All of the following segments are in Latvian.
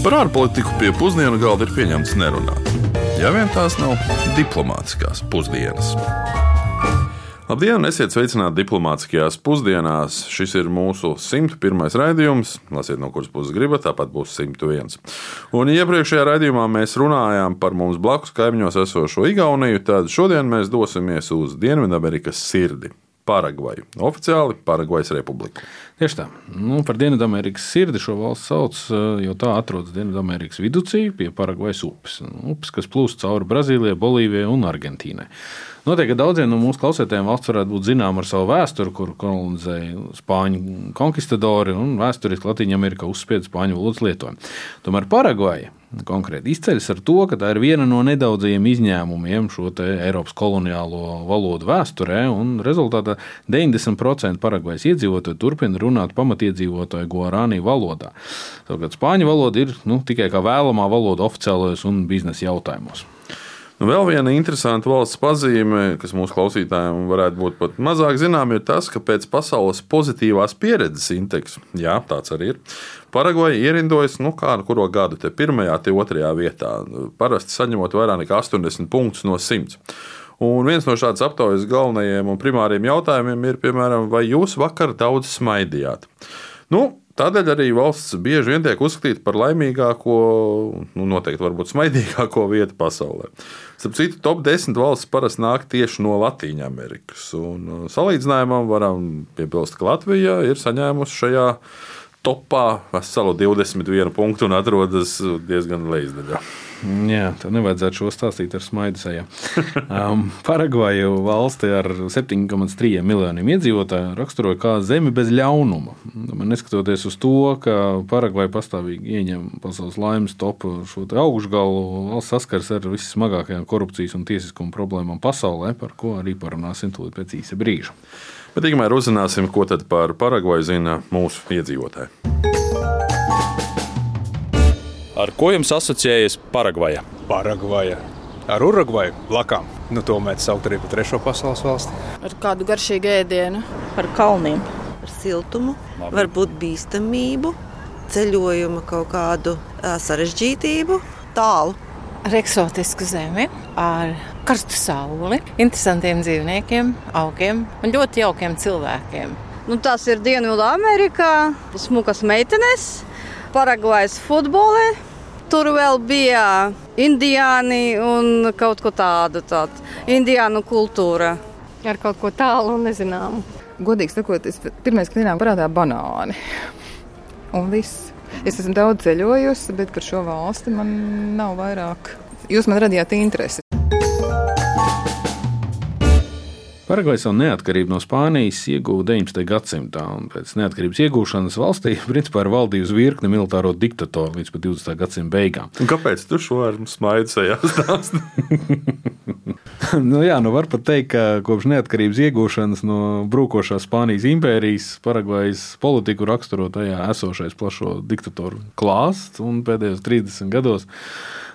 Par ārpolitiku pie pusdienu galda ir pieņemts nerunāt. Ja vien tās nav diplomātiskās pusdienas. Labdien, esiet sveicināti diplomātiskajās pusdienās. Šis ir mūsu 101. raidījums. Lasiet, no kuras puses gribat, tāpat būs 101. Un iepriekšējā raidījumā mēs runājām par mums blakus kaimiņos esošo Igauniju, tad šodien mēs dosimies uz Dienvidamerikas sirdi. Paragvaju. Oficiāli Paragvajas republika. Tieši tā. Nu, par Dienvidamerikas sirdi šo valsts sauc, eh, jo tā atrodas Dienvidamerikas vidū pie Paragvajas upes. Upes, kas plūst cauri Brazīlijai, Bolīvijai un Argentīnai. Noteikti daudziem no mūsu klausītājiem valsts varētu būt zināma ar savu vēsturi, kur kolonizēja spāņu konkistadori un vēsturiski Latvijā Amerikā uzspieda spāņu valodas lietojumu. Tomēr Paragvaja konkrēti izceļas ar to, ka tā ir viena no nedaudzajiem izņēmumiem šo Eiropas koloniālo valodu vēsturē, un rezultātā 90% Paragvajas iedzīvotāji turpina runāt pamatiedzīvotāju guarānī valodā. Savukārt spāņu valoda ir nu, tikai kā vēlamā valoda oficiālajos un biznesa jautājumos. Nu, vēl viena interesanta valsts pazīme, kas mūsu klausītājiem varētu būt pat mazāk zinām, ir tas, ka pēc pasaules pozitīvās pieredzes indeksa, jā, tāds arī ir, Paragvaja ierindojas nu, kādu kuru gadu, te pirmajā, te otrajā vietā, parasti saņemot vairāk nekā 80 punktus no 100. Un viens no šādas aptaujas galvenajiem un primāriem jautājumiem ir, piemēram, vai jūs vakar daudz smaidījāt? Nu, Tādēļ arī valsts bieži vien tiek uzskatīta par laimīgāko, nu, noteikti varbūt smaidīgāko vietu pasaulē. Starp citu, top 10 valsts parasti nāk tieši no Latvijas Amerikas. Un uh, salīdzinājumam varam piebilst, ka Latvija ir saņēmusi šajā topā veselu 21 punktu un atrodas diezgan lejasdaļā. Jā, tā nevajadzētu šo stāstīt ar smaidu sejā. Um, Paragvaju valsti ar 7,3 miljoniem iedzīvotāju raksturoja kā zemi bez ļaunuma. Neskatoties uz to, ka Paragvaja pastāvīgi ieņem pasaules laimes topu šo augšgalu, valsts saskars ar vissmagākajām korupcijas un tiesiskuma problēmām pasaulē, par ko arī parunāsim tūlīt pēc īsa brīža. Bet tikmēr uzzināsim, ko tad par Paragvaju zina mūsu iedzīvotāji. Ar ko jums asociējas Paragvaja? Paragvaja. Ar Urugvaju blakām. Nu, to mēs saucam arī par trešo pasaules valsti. Ar kādu garšīgu ēdienu, par kalniem, ar siltumu, Labi. varbūt bīstamību, ceļojuma kaut kādu sarežģītību, tālu. Ar eksotisku zemi, ar karstu sauli, interesantiem dzīvniekiem, augiem un ļoti jaukiem cilvēkiem. Nu, tas ir Dienvidamerikā, smukas meitenes, Paragvajas futbolē, Tur vēl bija indiāni un kaut ko tādu, tādu indiānu kultūra. Ar kaut ko tālu un nezināmu. Godīgi sakot, es pirmais, kas ienāk prātā, banāni. Un viss. Es esmu daudz ceļojusi, bet par šo valsti man nav vairāk. Jūs man radījāt interesi. Paragvaja savu neatkarību no Spānijas ieguva 19. gadsimtā, un pēc neatkarības iegūšanas valstī principā ir valdījusi virkne militāro diktatoru līdz 20. gadsimta beigām. Un kāpēc tu šo ar sejā stāsti? nu, jā, nu var pat teikt, ka kopš neatkarības iegūšanas no brūkošās Spānijas impērijas Paragvajas politiku raksturo tajā esošais plašo diktatoru klāsts un pēdējos 30 gados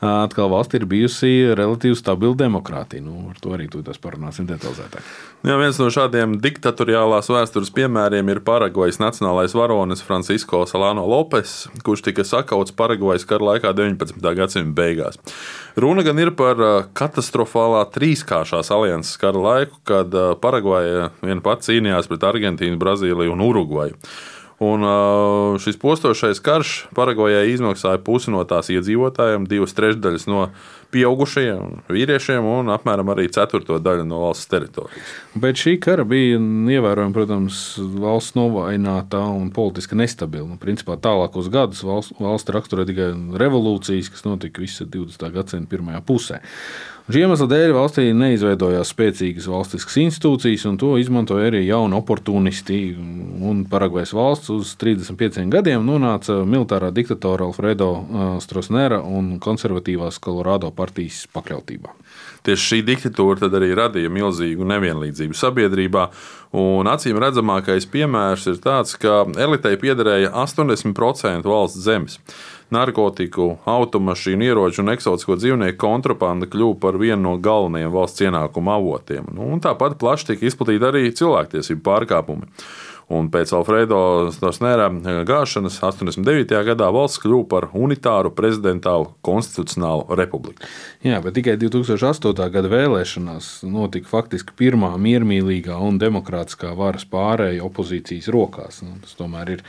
atkal valsts ir bijusi relatīvi stabila demokrātija. Nu, ar to arī tūlīt parunāsim detalizētāk. Jā, viens no šādiem diktatoriālās vēstures piemēriem ir Paragvajas nacionālais varonis Francisko Salāno Lopes, kurš tika sakauts Paragvajas kara laikā 19. gadsimta beigās. Runa gan ir par katastrofālā trīskāršās alianses kara laiku, kad Paragvaja viena pati cīnījās pret Argentīnu, Brazīliju un Urugvaju. Un šis postošais karš Paragvajai izmaksāja pusi no tās iedzīvotājiem, divas trešdaļas no pieaugušajiem vīriešiem un apmēram arī ceturto daļu no valsts teritorijas. Bet šī kara bija ievērojama, protams, valsts novājināta un politiski nestabila. Nu, principā tālākos gadus valsts, valsts raksturoja tikai revolūcijas, kas notika visa 20. gadsimta pirmajā pusē. Šī iemesla dēļ valstī neizveidojās spēcīgas valstiskas institūcijas, un to izmantoja arī jauni oportunisti. Un Paragvajas valsts uz 35 gadiem nonāca militārā diktatora Alfredo Strasnera un konservatīvās Colorado partijas pakļautībā. Tieši šī diktatūra arī radīja milzīgu nevienlīdzību sabiedrībā. Un acīm redzamākais piemērs ir tāds, ka elitei piederēja 80% valsts zemes narkotiku, automašīnu, ieroču un eksotisko dzīvnieku kontrabanda kļuva par vienu no galvenajiem valsts ienākuma avotiem. Nu, tāpat plaši tika izplatīti arī cilvēktiesību pārkāpumi. Un pēc Alfredo Snosnēra gāšanas 89. gadā valsts kļuva par unitāru prezidentālu konstitucionālu republiku. Jā, bet tikai 2008. gada vēlēšanās notika faktiski pirmā miermīlīgā un demokrātiskā varas pārēja opozīcijas rokās. Nu, tas tomēr ir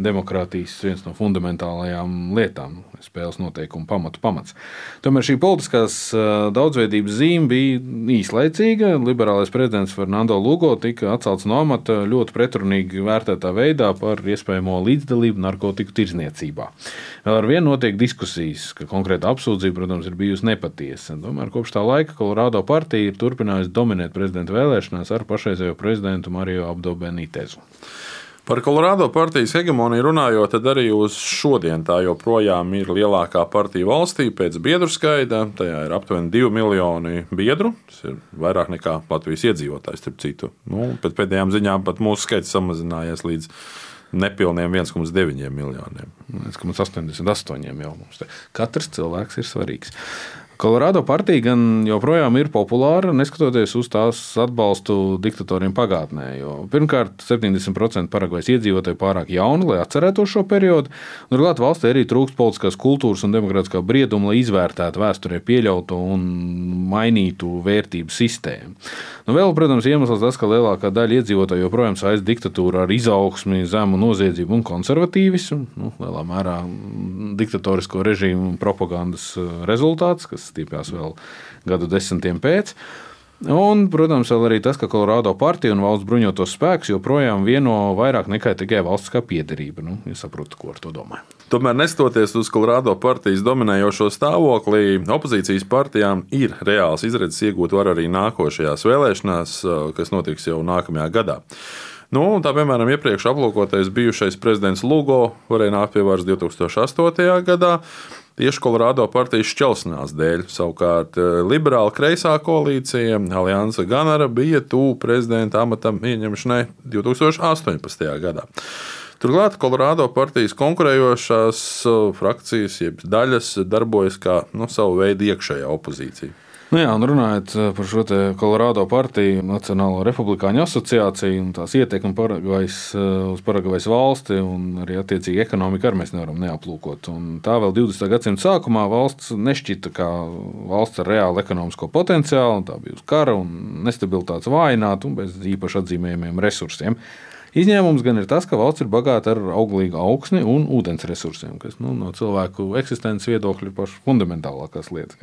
demokrātijas viens no fundamentālajām lietām, spēles noteikumu pamatu pamats. Tomēr šī politiskās daudzveidības zīme bija īslaicīga. Liberālais prezidents Fernando Lugo tika atcelts no amata ļoti pretrunīgi vērtētā veidā par iespējamo līdzdalību narkotiku tirzniecībā. Vēl ar vienu notiek diskusijas, ka konkrēta apsūdzība, protams, ir bijusi nepatiesa. Tomēr kopš tā laika Kolorādo partija ir turpinājusi dominēt prezidenta vēlēšanās ar pašreizējo prezidentu Mariju Abdo Benitezu. Par Kolorādo partijas hegemoniju runājot, tad arī uz šodien tā joprojām ir lielākā partija valstī pēc biedru skaita. Tajā ir aptuveni 2 miljoni biedru. Tas ir vairāk nekā Latvijas iedzīvotājs, starp citu. Nu, pēc pēdējām ziņām pat mūsu skaits samazinājies līdz nepilniem 1,9 miljoniem. 1,88 jau mums te. Katrs cilvēks ir svarīgs. Kolorādo partija gan joprojām ir populāra, neskatoties uz tās atbalstu diktatoriem pagātnē. Pirmkārt, 70% Paragvajas iedzīvotāji pārāk jauni, lai atcerētos šo periodu. Turklāt valstī arī trūkst politiskās kultūras un demokrātiskā brieduma, lai izvērtētu vēsturē pieļautu un mainītu vērtību sistēmu. Nu, vēl, protams, iemesls tas, ka lielākā daļa iedzīvotāju joprojām saista diktatūru ar izaugsmi, zemu noziedzību un konservatīvismu. Nu, lielā mērā diktatorisko režīmu propagandas rezultāts, kas stiepjas vēl gadu desmitiem pēc. Un, protams, arī tas, ka Kolorādo partija un valsts bruņotos spēkus joprojām vieno vairāk nekā tikai valstiskā piederība. Nu, es saprotu, ko ar to domāju. Tomēr, neskatoties uz Kolorādo partijas dominējošo stāvokli, opozīcijas partijām ir reāls izredzes iegūt varu arī nākošajās vēlēšanās, kas notiks jau nākamajā gadā. Nu, tā piemēram, iepriekš aplūkotais bijušais prezidents Lugo varēja nākt pie varas 2008. gadā tieši Kolorādo partijas šķelšanās dēļ. Savukārt eh, liberāla kreisā koalīcija Alianse Ganara bija tuvu prezidenta amatam ieņemšanai 2018. gadā. Turklāt Kolorādo partijas konkurējošās eh, frakcijas, jeb daļas, darbojas kā nu, savu veidu iekšējā opozīcija. Nu jā, un runājot eh, par šo Kolorādo partiju, Nacionālo republikāņu asociāciju un tās ietekmi Paragvajas, eh, uz Paragvajas valsti un arī attiecīgi ekonomiku, arī mēs nevaram neaplūkot. Un tā vēl 20. gadsimta sākumā valsts nešķita kā valsts ar reālu ekonomisko potenciālu, tā bija uz kara un nestabilitātes vājināta un bez īpaši atzīmējumiem resursiem. Izņēmums gan ir tas, ka valsts ir bagāta ar auglīgu augsni un ūdens resursiem, kas nu, no cilvēku eksistences viedokļa ir pašas fundamentālākās lietas.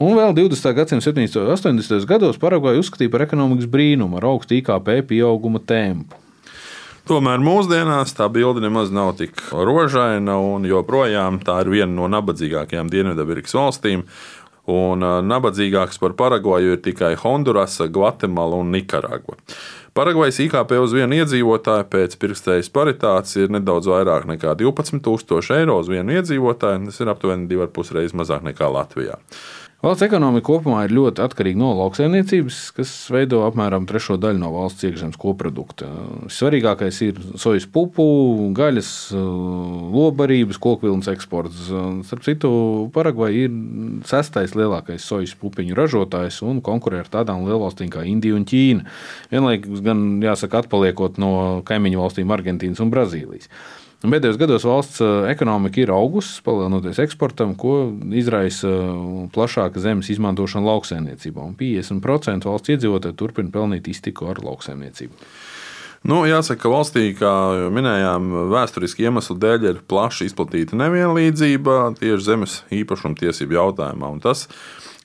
Un vēl 20. gadsimta 70. un 80. gados Paragvaju uzskatīja par ekonomikas brīnumu ar augstu IKP pieauguma tempu. Tomēr mūsdienās tā bilde nemaz nav tik rožaina, un joprojām tā ir viena no nabadzīgākajām Dienvidamerikas valstīm. Un nabadzīgāks par Paragvaju ir tikai Hondurasa, Gvatemala un Nikaragva. Paragvajas IKP uz vienu iedzīvotāju pēc pirkstējas paritātes ir nedaudz vairāk nekā 12,000 eiro uz vienu iedzīvotāju. Tas ir aptuveni 2,5 reizes mazāk nekā Latvijā. Valsts ekonomika kopumā ir ļoti atkarīga no lauksaimniecības, kas veido apmēram trešo daļu no valsts iekšzemes koprodukta. Svarīgākais ir sojas pupu, gaļas, lobarības, kokvilnas eksports. Starp citu, Paragvai ir sestais lielākais sojas pupiņu ražotājs un konkurē ar tādām lielvalstīm kā Indija un Ķīna. Vienlaikus gan jāsaka, atpaliekot no kaimiņu valstīm Argentīnas un Brazīlijas. Pēdējos gados valsts eh, ekonomika ir augusi, palielinoties eksportam, ko izraisa eh, plašāka zemes izmantošana lauksaimniecībā. 50% valsts iedzīvotāji turpina pelnīt iztiku ar lauksaimniecību. Nu, jāsaka, ka valstī, kā jau minējām, vēsturiski iemeslu dēļ ir plaši izplatīta nevienlīdzība tieši zemes īpašuma tiesību jautājumā. Tas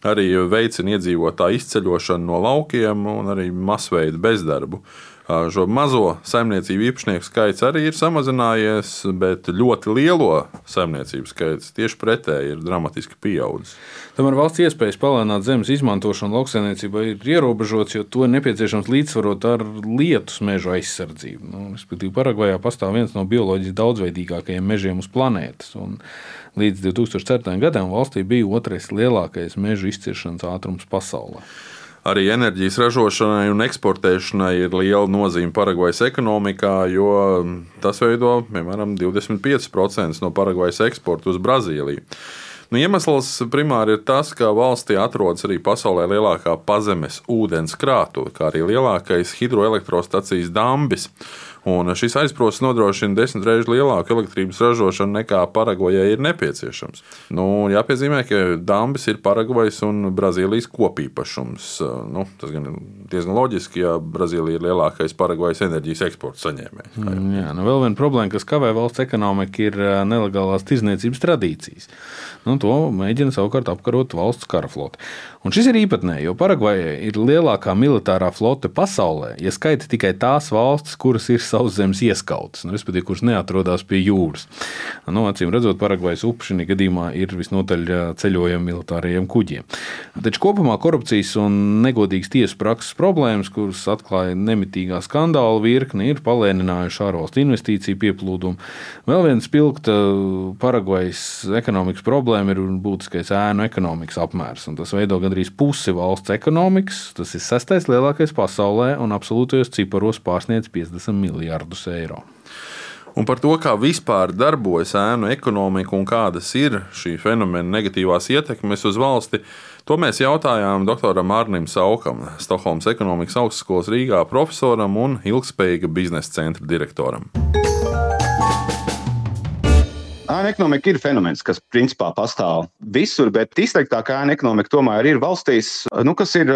arī veicina iedzīvotāju izceļošanu no laukiem un arī masveida bezdarbu. Šo mazo saimniecību īpašnieku skaits arī ir samazinājies, bet ļoti lielo saimniecību skaits tieši pretēji ir dramatiski pieaudzis. Tomēr valsts iespējas palēnināt zemes izmantošanu lauksaimniecībā ir ierobežotas, jo to ir nepieciešams līdzsvarot ar lietus mežu aizsardzību. Nu, respektīvi, Paragvajā pastāv viens no bioloģiski daudzveidīgākajiem mežiem uz planētas. Līdz 2004. gadam valstī bija otrais lielākais mežu izciršanas ātrums pasaulē. Arī enerģijas ražošanai un eksportēšanai ir liela nozīme Paragvajas ekonomikā, jo tas veido piemēram 25% no Paragvajas eksporta uz Brazīliju. Nu, iemesls primāri ir tas, ka valstī atrodas arī pasaulē lielākā pazemes ūdens krātuve, kā arī lielākais hidroelektrostacijas dambis. Un šis aizprosts nodrošina desmit reizes lielāku elektrības ražošanu nekā Paragvajai ir nepieciešams. Nu, jāpiezīmē, ka dambis ir Paragvajas un Brazīlijas kopīpašums. Nu, tas gan ir diezgan loģiski, ja Brazīlija ir lielākais Paragvajas enerģijas eksporta saņēmējs. Jā, nu vēl viena problēma, kas kavē valsts ekonomiku, ir nelegālās tirzniecības tradīcijas. Nu, to mēģina savukārt apkarot valsts karaflote. Un šis ir īpatnē, jo Paragvaja ir lielākā militārā flote pasaulē, ja skaita tikai tās valstis, kuras ir sauszemes ieskautas, nu, respektīvi, kuras neatrodas pie jūras. Nu, acīm redzot, Paragvajas upe šī gadījumā ir visnotaļ ceļojama militārajiem kuģiem. Taču kopumā korupcijas un negodīgas tiesu prakses problēmas, kuras atklāja nemitīgā skandāla virkni, ir palēninājuši ārvalstu investīciju pieplūdumu. Vēl viena spilgta Paragvajas ekonomikas problēma ir būtiskais ēnu ekonomikas apmērs. Tas veido gandrīz pusi valsts ekonomikas. Tas ir sestais lielākais pasaulē un absolūtajos ciparos pārsniedz 50 miljardus eiro. Un par to, kā vispār darbojas ēnu ekonomika un kādas ir šī fenomena negatīvās ietekmes uz valsti, to mēs jautājām doktoram Arnim Saukam, Stokholmas ekonomikas augstskolas Rīgā profesoram un ilgspējīga biznesa centra direktoram. Ēna ekonomika ir fenomens, kas principā pastāv visur, bet izteiktākā ēna ekonomika tomēr ir valstīs, nu, kas ir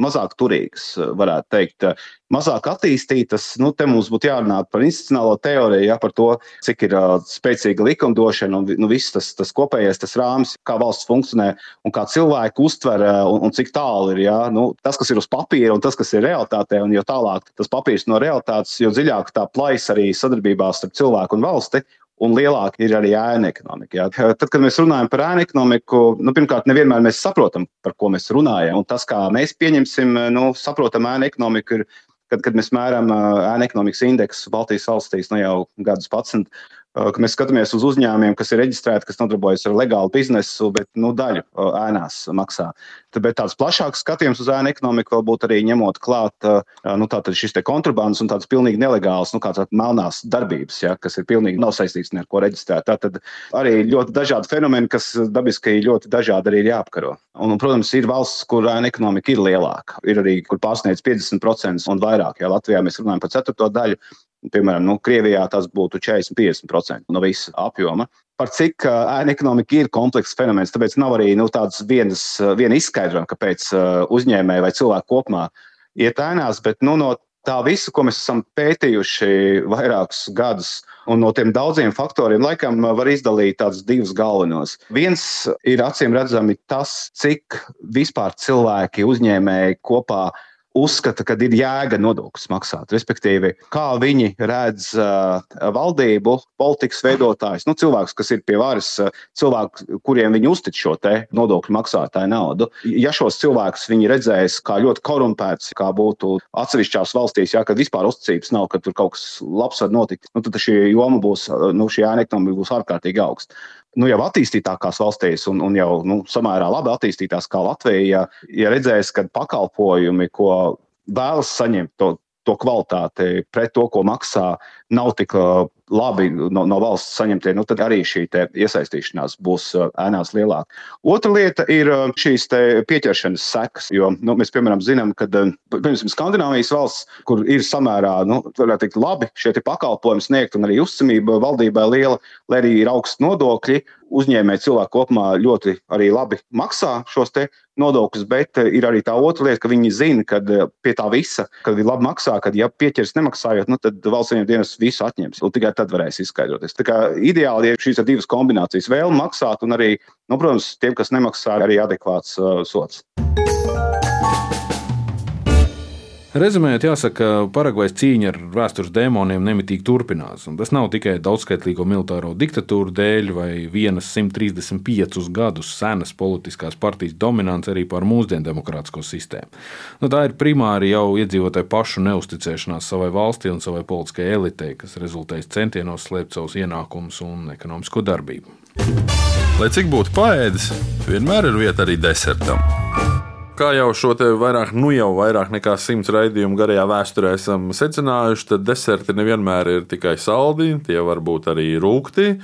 mazāk turīgas, varētu teikt. Mazāk attīstītas, nu, te mums būtu jārunā par institucionālo teoriju, ja, par to, cik ir uh, spēcīga likumdošana un nu, viss tas, tas kopējais tas rāmis, kā valsts funkcionē un kā cilvēki uztver un, un cik tālu ir. Ja, nu, tas, kas ir uz papīra un tas, kas ir realitātē, un jo tālāk tas papīrs no realitātes, jo dziļāk tā plaisa arī sadarbībā starp cilvēku un valsti un lielāka ir arī ēna ekonomika. Jā. Tad, kad mēs runājam par ēna ekonomiku, nu, pirmkārt, nevienmēr mēs saprotam, par ko mēs runājam. Un tas, kā mēs pieņemsim, nu, saprotam ēna ekonomiku, ir, kad, kad mēs mēram ēna ekonomikas indeksu Baltijas valstīs nu, jau gadus pats. Kad mēs skatāmies uz uzņēmumiem, kas ir reģistrēti, kas nodarbojas ar legālu biznesu, bet nu, daļu ēnās maksā. Bet tāds plašāks skatījums uz ēnu ekonomiku vēl būtu arī ņemot klāt nu, šis kontrabandas un tādas pilnīgi nelegālas, nu, kādas melnās darbības, ja, kas ir pilnīgi nav saistītas ar ko reģistrēt. Tad arī ļoti dažādi fenomeni, kas dabiski ļoti dažādi arī ir jāapkaro. Un, un, protams, ir valsts, kur ēna ekonomika ir lielāka. Ir arī, kur pārsniedz 50% un vairāk. Ja Latvijā mēs runājam par ceturto daļu, piemēram, nu, Krievijā tas būtu 40-50% no visa apjoma par cik ēna ekonomika ir komplekss fenomens. Tāpēc nav arī nu, tādas vienas, viena izskaidrojuma, kāpēc uzņēmēji vai cilvēki kopumā iet ēnās. Bet nu, no tā visa, ko mēs esam pētījuši vairākus gadus, un no tiem daudziem faktoriem, laikam, var izdalīt tādus divus galvenos. Viens ir acīm redzami tas, cik vispār cilvēki, uzņēmēji kopā uzskata, ka ir jēga nodokļus maksāt. Respektīvi, kā viņi redz uh, valdību, politikas veidotājus, nu, cilvēkus, kas ir pie varas, uh, cilvēku, kuriem viņi uztic šo nodokļu maksātāju naudu. Ja šos cilvēkus viņi redzēs kā ļoti korumpētus, kā būtu atsevišķās valstīs, ja, kad vispār uzticības nav, ka tur kaut kas labs var notikt, nu, tad šī joma būs, nu, šī ēna ekonomika būs ārkārtīgi augsta nu, jau attīstītākās valstīs un, un jau nu, samērā labi attīstītās kā Latvija, ja, ja redzēs, ka pakalpojumi, ko vēlas saņemt, to, to kvalitāti pret to, ko maksā, nav tik labi no, no valsts saņemtie, nu, tad arī šī iesaistīšanās būs ēnās lielāka. Otra lieta ir šīs pieķeršanas sekas, jo nu, mēs, piemēram, zinām, ka piemēram, Skandināvijas valsts, kur ir samērā nu, teikt, labi šie pakalpojumi sniegt un arī uzticamība valdībai liela, lai arī ir augsts nodokļi, uzņēmēji cilvēki kopumā ļoti labi maksā šos nodokļus, bet ir arī tā otra lieta, ka viņi zina, ka pie tā visa, kad viņi labi maksā, kad ja pieķers nemaksājot, nu, tad valsts viņiem dienas visu atņems. Tikai tad varēs izskaidroties. Tā kā ideāli ir šīs divas kombinācijas - vēlme maksāt un arī, nu, protams, tiem, kas nemaksā, arī adekvāts uh, sots. Rezumējot, jāsaka, ka Paragvajas cīņa ar vēstures dēmoniem nemitīgi turpinās. Tas nav tikai daudzskaitlīgo militāro diktatūru dēļ vai vienas 135 gadus senas politiskās partijas dominants arī pār mūsdienu demokrātisko sistēmu. Nu, tā ir primāri jau iedzīvotāju pašu neusticēšanās savai valstī un savai politiskajai elitei, kas rezultējas centienos slēpt savus ienākumus un ekonomisko darbību. Lai cik būtu paēdis, vienmēr ir vieta arī desertam kā jau šo te vairāk, nu jau vairāk nekā simts raidījumu garajā vēsturē esam secinājuši, tad deserti nevienmēr ir tikai saldi, tie var būt arī rūkti.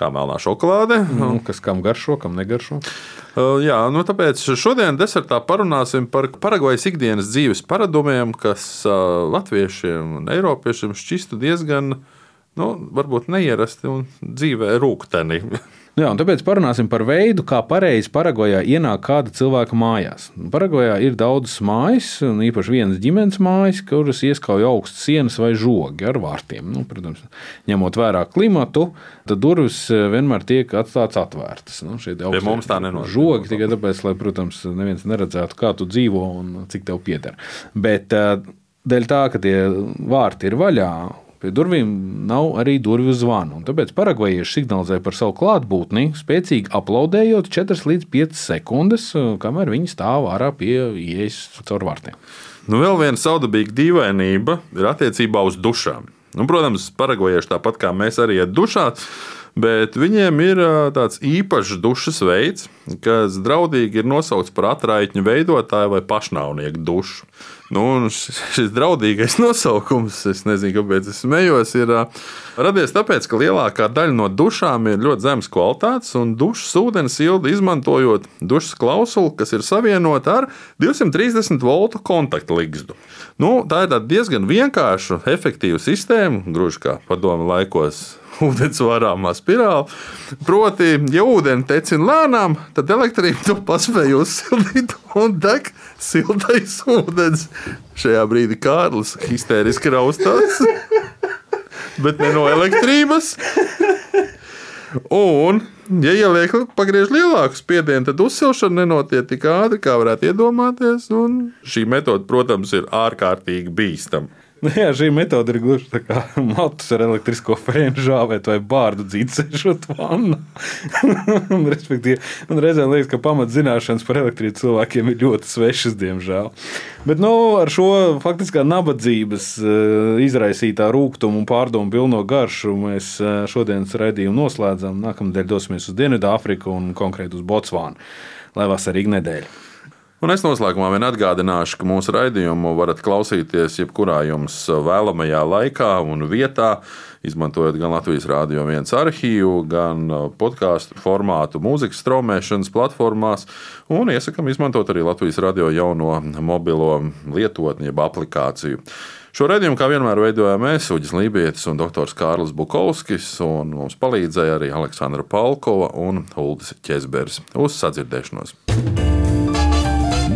kā melnā šokolāde. Nu, kas kam garšo, kam negaršo. Uh, jā, nu tāpēc šodien desertā parunāsim par Paragvajas ikdienas dzīves paradumiem, kas uh, latviešiem un eiropiešiem šķistu diezgan, nu, varbūt neierasti un dzīvē rūkteni. Nu jā, tāpēc parunāsim par veidu, kā pareizi Paragvajā ienāk kāda cilvēka mājās. Paragvajā ir daudzas mājas, un īpaši vienas ģimenes mājas, kuras ieskauj augstas sienas vai žogi ar vārtiem. Nu, protams, ņemot vērā klimatu, tad durvis eh, vienmēr tiek atstātas atvērtas. Nu, Pie mums tā nenotiek. Žogi tikai tāpēc, lai, protams, neviens neredzētu, kā tu dzīvo un cik tev pieder. Bet eh, dēļ tā, ka tie vārti ir vaļā, Pie durvīm nav arī durvju zvana. Tāpēc paragvajieši signalizē par savu klātbūtni, spēcīgi aplaudējot 4 līdz 5 sekundes, kamēr viņi stāv ārā pie ieejas caur vārtiem. Nu, vēl viena saudabīga dīvainība ir attiecībā uz dušām. Nu, protams, paragvajieši tāpat kā mēs arī iet dušā. Bet viņiem ir tāds īpašs dušas veids, kas draudīgi ir nosaukts par atraitņu veidotāju vai pašnāvnieku dušu. Nu, šis draudīgais nosaukums, es nezinu, kāpēc es smējos, ir radies tāpēc, ka lielākā daļa no dušām ir ļoti zemes kvalitātes, un dušas ūdens silda izmantojot dušas klausuli, kas ir savienota ar 230 voltu kontaktligzdu. Nu, tā ir diezgan vienkārša, efektīva sistēma, gluži kā padomu laikos ūdens varāmā spirāli. Proti, ja ūdeni tecina lēnām, tad elektrība to paspēj uzsildīt un deg siltais ūdens. Šajā brīdī Kārlis histēriski raustās, bet ne no elektrības. Un, ja ieliek pagriež lielāku spiedienu, tad uzsilšana nenotiek tik ātri, kā varētu iedomāties. Šī metode, protams, ir ārkārtīgi bīstama. Nu, jā, šī metode ir gluži tā kā matus ar elektrisko fēnu žāvēt vai bārdu dzīvesēšot vannu. Respektīvi, man reizēm liekas, ka pamatzināšanas par elektrību cilvēkiem ir ļoti svešas, diemžēl. Bet nu, ar šo faktiskā nabadzības eh, izraisītā rūkuma un pārdomu pilno garšu mēs eh, šodienas raidījumu noslēdzam. Nākamnedēļ dosimies uz Dienvidāfriku un konkrēti uz Botsvānu, lai vasarīgi nedēļa. Un es noslēgumā vien atgādināšu, ka mūsu raidījumu varat klausīties jebkurā jums vēlamajā laikā un vietā, izmantojot gan Latvijas Rādio 1 arhīvu, gan podkāstu formātu mūzikas straumēšanas platformās, un iesakām izmantot arī Latvijas Radio jauno mobilo lietotni, jeb aplikāciju. Šo redzējumu, kā vienmēr, veidojām mēs, Uģis Lībijams un dr. Kārlis Bukovskis, un mums palīdzēja arī Aleksandra Palkova un Uldis Česbergs. Uz sadzirdēšanos!